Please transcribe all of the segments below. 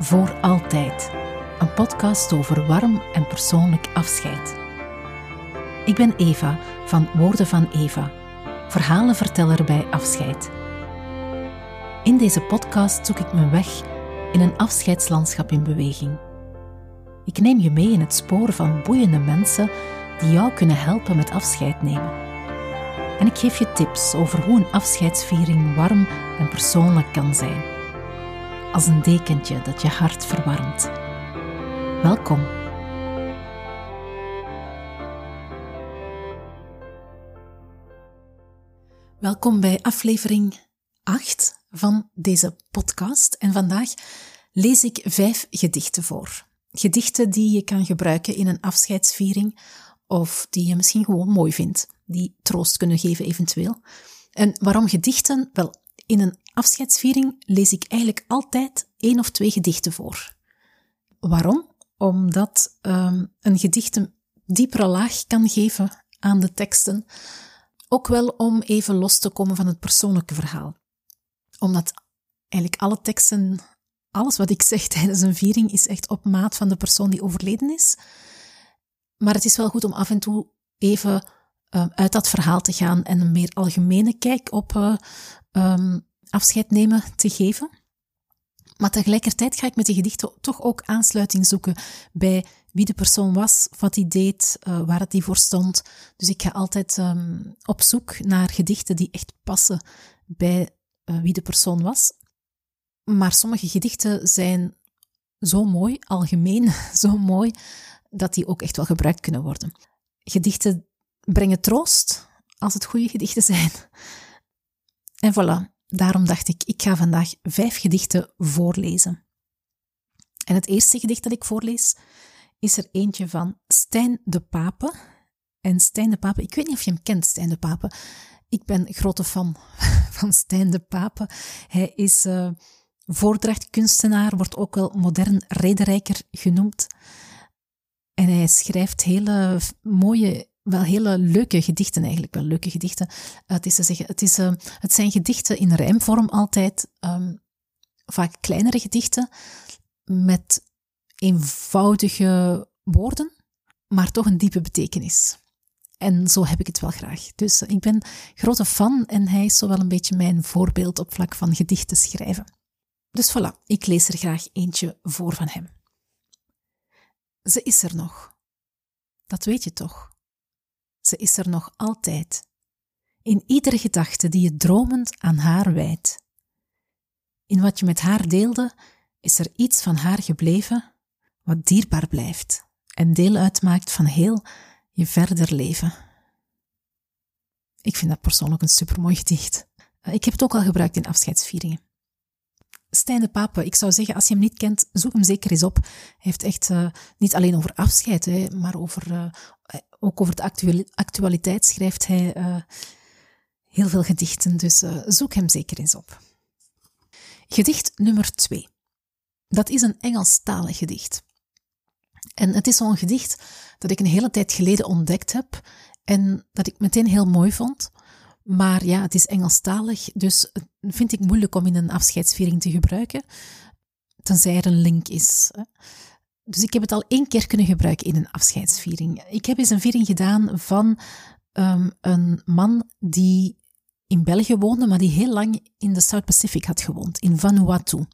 Voor Altijd, een podcast over warm en persoonlijk afscheid. Ik ben Eva van Woorden van Eva, verhalenverteller bij afscheid. In deze podcast zoek ik mijn weg in een afscheidslandschap in beweging. Ik neem je mee in het spoor van boeiende mensen die jou kunnen helpen met afscheid nemen. En ik geef je tips over hoe een afscheidsviering warm en persoonlijk kan zijn als een dekentje dat je hart verwarmt. Welkom. Welkom bij aflevering 8 van deze podcast. En vandaag lees ik vijf gedichten voor. Gedichten die je kan gebruiken in een afscheidsviering of die je misschien gewoon mooi vindt, die troost kunnen geven eventueel. En waarom gedichten? Wel, in een afscheidsviering lees ik eigenlijk altijd één of twee gedichten voor. Waarom? Omdat um, een gedicht een diepere laag kan geven aan de teksten. Ook wel om even los te komen van het persoonlijke verhaal. Omdat eigenlijk alle teksten, alles wat ik zeg tijdens een viering, is echt op maat van de persoon die overleden is. Maar het is wel goed om af en toe even uh, uit dat verhaal te gaan en een meer algemene kijk op uh, um, afscheid nemen te geven. Maar tegelijkertijd ga ik met die gedichten toch ook aansluiting zoeken bij wie de persoon was, wat hij deed, uh, waar het die voor stond. Dus ik ga altijd um, op zoek naar gedichten die echt passen bij uh, wie de persoon was. Maar sommige gedichten zijn zo mooi, algemeen zo mooi, dat die ook echt wel gebruikt kunnen worden. Gedichten brengen troost, als het goede gedichten zijn. En voilà, Daarom dacht ik, ik ga vandaag vijf gedichten voorlezen. En het eerste gedicht dat ik voorlees is er eentje van Stijn de Pape. En Stijn de Pape, ik weet niet of je hem kent, Stijn de Pape. Ik ben grote fan van Stijn de Pape. Hij is uh, voordrachtkunstenaar, wordt ook wel modern rederijker genoemd. En hij schrijft hele mooie wel hele leuke gedichten eigenlijk, wel leuke gedichten. het, is te zeggen, het, is, uh, het zijn gedichten in rijmvorm altijd, um, vaak kleinere gedichten, met eenvoudige woorden, maar toch een diepe betekenis. En zo heb ik het wel graag. Dus uh, ik ben grote fan en hij is zo wel een beetje mijn voorbeeld op vlak van gedichten schrijven. Dus voilà, ik lees er graag eentje voor van hem. Ze is er nog. Dat weet je toch? Ze is er nog altijd. In iedere gedachte die je dromend aan haar wijdt. In wat je met haar deelde, is er iets van haar gebleven wat dierbaar blijft en deel uitmaakt van heel je verder leven. Ik vind dat persoonlijk een supermooi gedicht. Ik heb het ook al gebruikt in afscheidsvieringen. Stijn de Pape, ik zou zeggen, als je hem niet kent, zoek hem zeker eens op. Hij heeft echt uh, niet alleen over afscheid, hè, maar over, uh, ook over de actualiteit schrijft hij heel veel gedichten. Dus zoek hem zeker eens op. Gedicht nummer twee. Dat is een Engelstalig gedicht. En het is zo'n gedicht dat ik een hele tijd geleden ontdekt heb en dat ik meteen heel mooi vond. Maar ja, het is Engelstalig, dus vind ik moeilijk om in een afscheidsviering te gebruiken, tenzij er een link is. Dus ik heb het al één keer kunnen gebruiken in een afscheidsviering. Ik heb eens een viering gedaan van um, een man die in België woonde, maar die heel lang in de South Pacific had gewoond, in Vanuatu.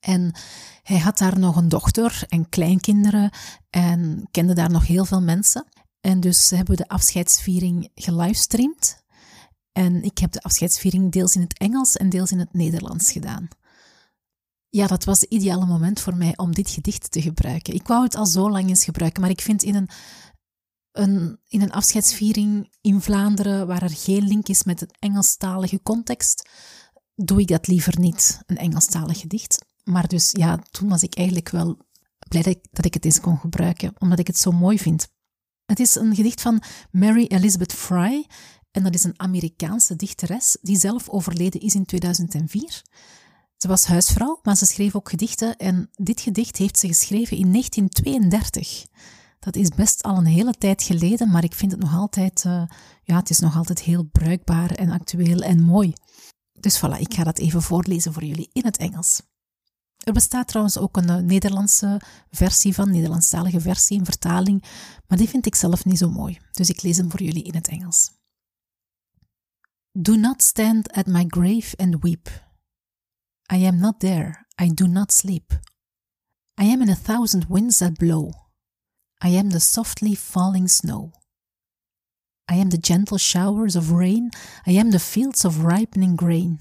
En hij had daar nog een dochter en kleinkinderen en kende daar nog heel veel mensen. En dus hebben we de afscheidsviering gelivestreamd. En ik heb de afscheidsviering deels in het Engels en deels in het Nederlands gedaan. Ja, dat was het ideale moment voor mij om dit gedicht te gebruiken. Ik wou het al zo lang eens gebruiken, maar ik vind in een, een, in een afscheidsviering in Vlaanderen, waar er geen link is met het Engelstalige context, doe ik dat liever niet, een Engelstalig gedicht. Maar dus ja, toen was ik eigenlijk wel blij dat ik, dat ik het eens kon gebruiken, omdat ik het zo mooi vind. Het is een gedicht van Mary Elizabeth Fry. En dat is een Amerikaanse dichteres die zelf overleden is in 2004. Ze was huisvrouw, maar ze schreef ook gedichten en dit gedicht heeft ze geschreven in 1932. Dat is best al een hele tijd geleden, maar ik vind het nog altijd, uh, ja, het is nog altijd heel bruikbaar en actueel en mooi. Dus voilà, ik ga dat even voorlezen voor jullie in het Engels. Er bestaat trouwens ook een Nederlandse versie van, Nederlandstalige versie, een vertaling, maar die vind ik zelf niet zo mooi. Dus ik lees hem voor jullie in het Engels. Do not stand at my grave and weep. I am not there, I do not sleep. I am in a thousand winds that blow. I am the softly falling snow. I am the gentle showers of rain, I am the fields of ripening grain.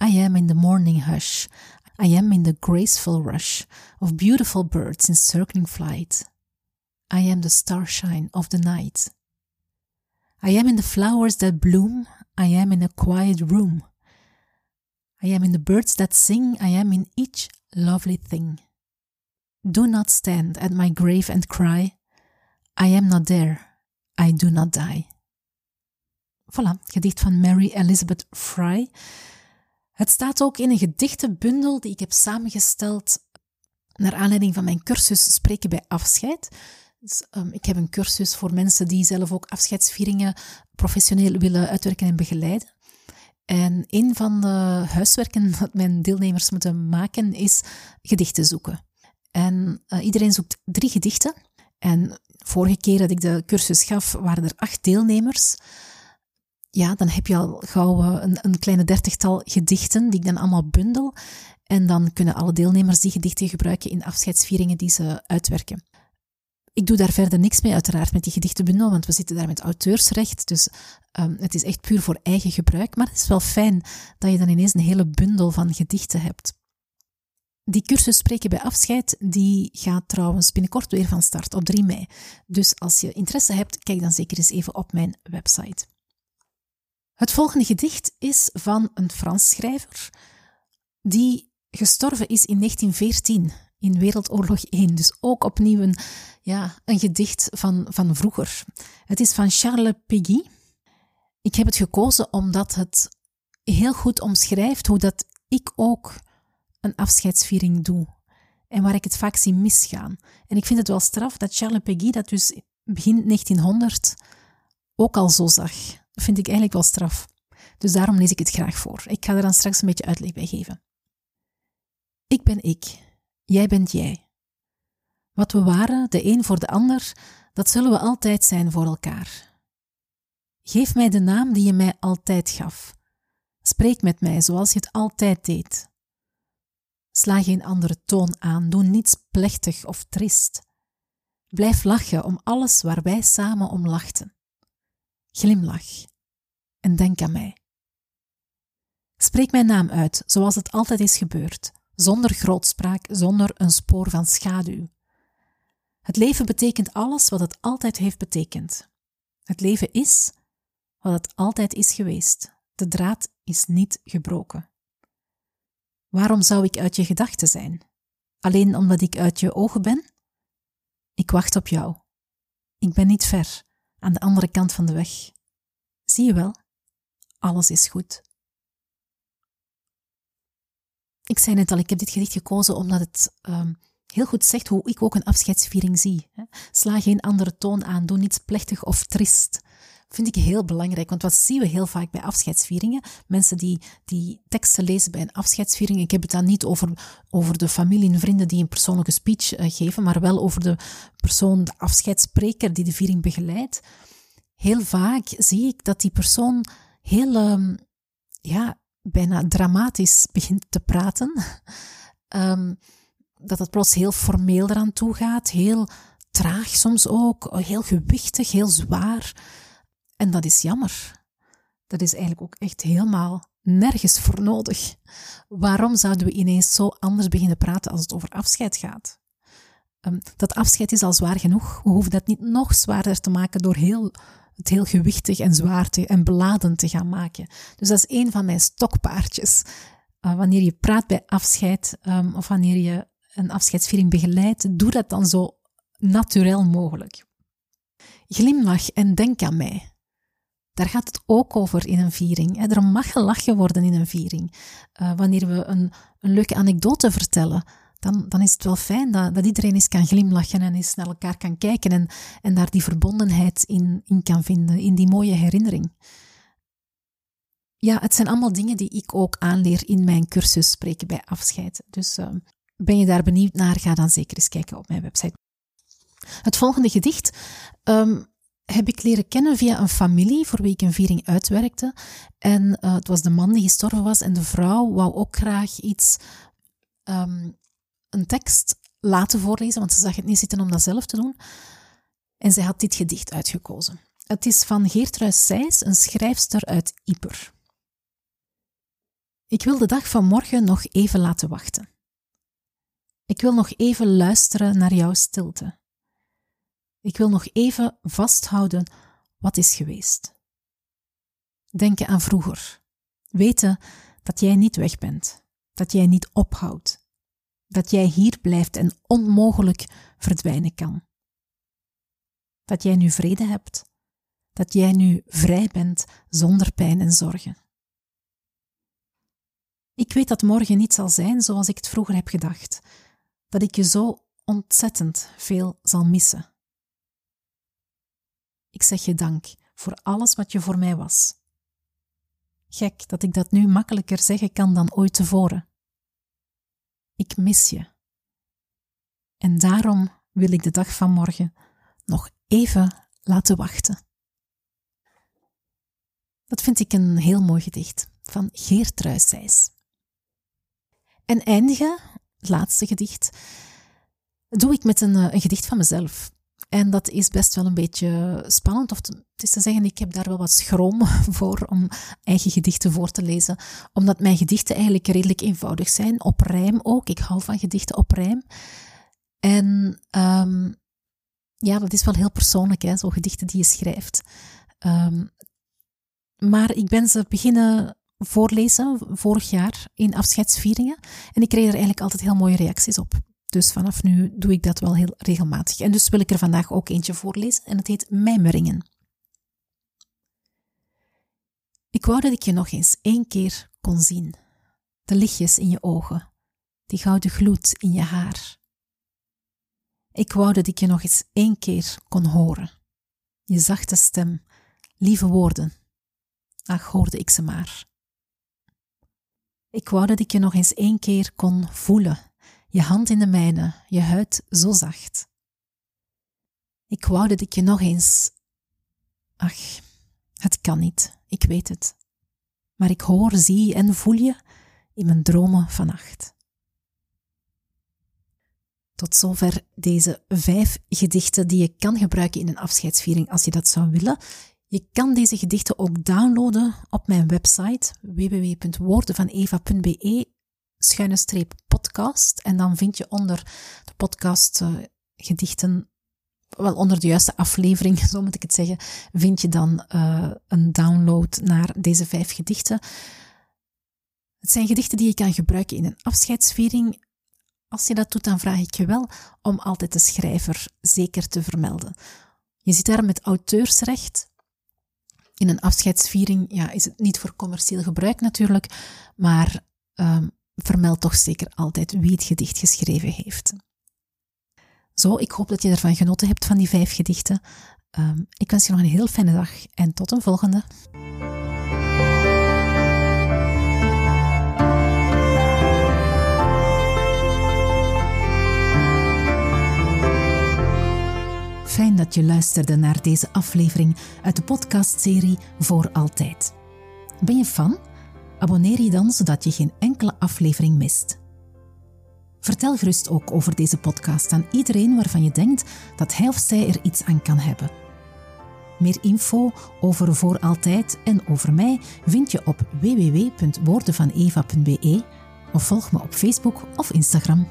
I am in the morning hush, I am in the graceful rush of beautiful birds in circling flight. I am the starshine of the night. I am in the flowers that bloom, I am in a quiet room. I am in the birds that sing, I am in each lovely thing. Do not stand at my grave and cry, I am not there, I do not die. Voilà, gedicht van Mary Elizabeth Fry. Het staat ook in een gedichtenbundel die ik heb samengesteld naar aanleiding van mijn cursus Spreken bij Afscheid. Dus, um, ik heb een cursus voor mensen die zelf ook afscheidsvieringen professioneel willen uitwerken en begeleiden. En een van de huiswerken dat mijn deelnemers moeten maken is gedichten zoeken. En uh, iedereen zoekt drie gedichten. En vorige keer dat ik de cursus gaf, waren er acht deelnemers ja, dan heb je al gauw eh, een, een kleine dertigtal gedichten die ik dan allemaal bundel. En dan kunnen alle deelnemers die gedichten gebruiken in afscheidsvieringen die ze uitwerken. Ik doe daar verder niks mee, uiteraard, met die gedichtenbundel, want we zitten daar met auteursrecht. Dus um, het is echt puur voor eigen gebruik. Maar het is wel fijn dat je dan ineens een hele bundel van gedichten hebt. Die cursus Spreken bij Afscheid, die gaat trouwens binnenkort weer van start op 3 mei. Dus als je interesse hebt, kijk dan zeker eens even op mijn website. Het volgende gedicht is van een Frans schrijver die gestorven is in 1914 in Wereldoorlog 1. Dus ook opnieuw een, ja, een gedicht van, van vroeger. Het is van Charles Péguy. Ik heb het gekozen omdat het heel goed omschrijft hoe dat ik ook een afscheidsviering doe. En waar ik het vaak zie misgaan. En ik vind het wel straf dat Charles Péguy dat dus begin 1900 ook al zo zag vind ik eigenlijk wel straf. Dus daarom lees ik het graag voor. Ik ga er dan straks een beetje uitleg bij geven. Ik ben ik, jij bent jij. Wat we waren, de een voor de ander, dat zullen we altijd zijn voor elkaar. Geef mij de naam die je mij altijd gaf. Spreek met mij zoals je het altijd deed. Sla geen andere toon aan, doe niets plechtig of trist. Blijf lachen om alles waar wij samen om lachten. Glimlach en denk aan mij. Spreek mijn naam uit, zoals het altijd is gebeurd, zonder grootspraak, zonder een spoor van schaduw. Het leven betekent alles wat het altijd heeft betekend. Het leven is wat het altijd is geweest. De draad is niet gebroken. Waarom zou ik uit je gedachten zijn? Alleen omdat ik uit je ogen ben? Ik wacht op jou. Ik ben niet ver, aan de andere kant van de weg. Zie je wel? alles is goed. Ik zei net al, ik heb dit gedicht gekozen omdat het um, heel goed zegt hoe ik ook een afscheidsviering zie. Sla geen andere toon aan, doe niets plechtig of trist. Vind ik heel belangrijk, want wat zien we heel vaak bij afscheidsvieringen? Mensen die, die teksten lezen bij een afscheidsviering. Ik heb het dan niet over, over de familie en vrienden die een persoonlijke speech uh, geven, maar wel over de persoon, de afscheidsspreker die de viering begeleidt. Heel vaak zie ik dat die persoon heel, um, ja, bijna dramatisch begint te praten. Um, dat het plots heel formeel eraan toe gaat, heel traag soms ook, heel gewichtig, heel zwaar. En dat is jammer. Dat is eigenlijk ook echt helemaal nergens voor nodig. Waarom zouden we ineens zo anders beginnen praten als het over afscheid gaat? Um, dat afscheid is al zwaar genoeg. We hoeven dat niet nog zwaarder te maken door heel het heel gewichtig en zwaar te, en beladen te gaan maken. Dus dat is een van mijn stokpaardjes. Uh, wanneer je praat bij afscheid um, of wanneer je een afscheidsviering begeleidt, doe dat dan zo natuurlijk mogelijk. Glimlach en denk aan mij. Daar gaat het ook over in een viering. Er mag gelachen worden in een viering. Uh, wanneer we een, een leuke anekdote vertellen, dan, dan is het wel fijn dat, dat iedereen eens kan glimlachen en eens naar elkaar kan kijken en, en daar die verbondenheid in, in kan vinden, in die mooie herinnering. ja, het zijn allemaal dingen die ik ook aanleer in mijn cursus Spreken bij Afscheid. Dus uh, ben je daar benieuwd naar, ga dan zeker eens kijken op mijn website. Het volgende gedicht um, heb ik leren kennen via een familie voor wie ik een viering uitwerkte. En uh, het was de man die gestorven was en de vrouw wou ook graag iets, um, een tekst laten voorlezen, want ze zag het niet zitten om dat zelf te doen. En zij had dit gedicht uitgekozen. Het is van Geertruis Seys, een schrijfster uit Ieper. Ik wil de dag van morgen nog even laten wachten. Ik wil nog even luisteren naar jouw stilte. Ik wil nog even vasthouden wat is geweest. Denken aan vroeger. Weten dat jij niet weg bent, dat jij niet ophoudt, dat jij hier blijft en onmogelijk verdwijnen kan. Dat jij nu vrede hebt, dat jij nu vrij bent zonder pijn en zorgen. Ik weet dat morgen niet zal zijn zoals ik het vroeger heb gedacht, dat ik je zo ontzettend veel zal missen. Ik zeg je dank voor alles wat je voor mij was. Gek dat ik dat nu makkelijker zeggen kan dan ooit tevoren. Ik mis je. En daarom wil ik de dag van morgen nog even laten wachten. Dat vind ik een heel mooi gedicht van Geert Ruijsijs. En eindigen, het laatste gedicht, doe ik met een, eh, een, gedicht van mezelf. En dat is best wel een beetje spannend, of het is te zeggen, ik heb daar wel wat schroom voor om eigen gedichten voor te lezen, omdat mijn gedichten eigenlijk redelijk eenvoudig zijn, op rijm ook. Ik hou van gedichten op rijm. En um, ja, dat is wel heel persoonlijk, hè, zo gedichten die je schrijft. Um, maar ik ben ze beginnen voorlezen vorig jaar in afscheidsvieringen. En ik kreeg er eigenlijk altijd heel mooie reacties op. Dus vanaf nu doe ik dat wel heel regelmatig. En dus wil ik er vandaag ook eentje voorlezen en het heet Mijmeringen. Ik wou dat ik je nog eens één keer kon zien. De lichtjes in je ogen, die gouden gloed in je haar. Ik wou dat ik je nog eens één keer kon horen. Je zachte stem, lieve woorden. Ach, hoorde ik ze maar. Ik wou dat ik je nog eens één keer kon voelen, je hand in de mijne, je huid zo zacht. Ik wou dat ik je nog eens. Ach, het kan niet, ik weet het. Maar ik hoor, zie en voel je in mijn dromen vannacht. Tot zover deze vijf gedichten die je kan gebruiken in een afscheidsviering als je dat zou willen. Je kan deze gedichten ook downloaden op mijn website www.woordenvaneva.be schuine streep podcast. En dan vind je onder de podcast uh, gedichten, wel onder de juiste aflevering, zo moet ik het zeggen, vind je dan uh, een download naar deze vijf gedichten. Het zijn gedichten die je kan gebruiken in een afscheidsviering. Als je dat doet, dan vraag ik je wel om altijd de schrijver zeker te vermelden. Je zit daar met auteursrecht, in een afscheidsviering ja, is het niet voor commercieel gebruik natuurlijk, maar um, vermeld toch zeker altijd wie het gedicht geschreven heeft. Zo, ik hoop dat je ervan genoten hebt van die vijf gedichten. Um, ik wens je nog een heel fijne dag en tot een volgende. Fijn dat je luisterde naar deze aflevering uit de podcastserie Voor Altijd. Ben je fan? Abonneer je dan zodat je geen enkele aflevering mist. Vertel gerust ook over deze podcast aan iedereen waarvan je denkt dat hij of zij er iets aan kan hebben. Meer info over Voor Altijd en over mij vind je op www.woordenvaneva.be of volg me op Facebook of Instagram.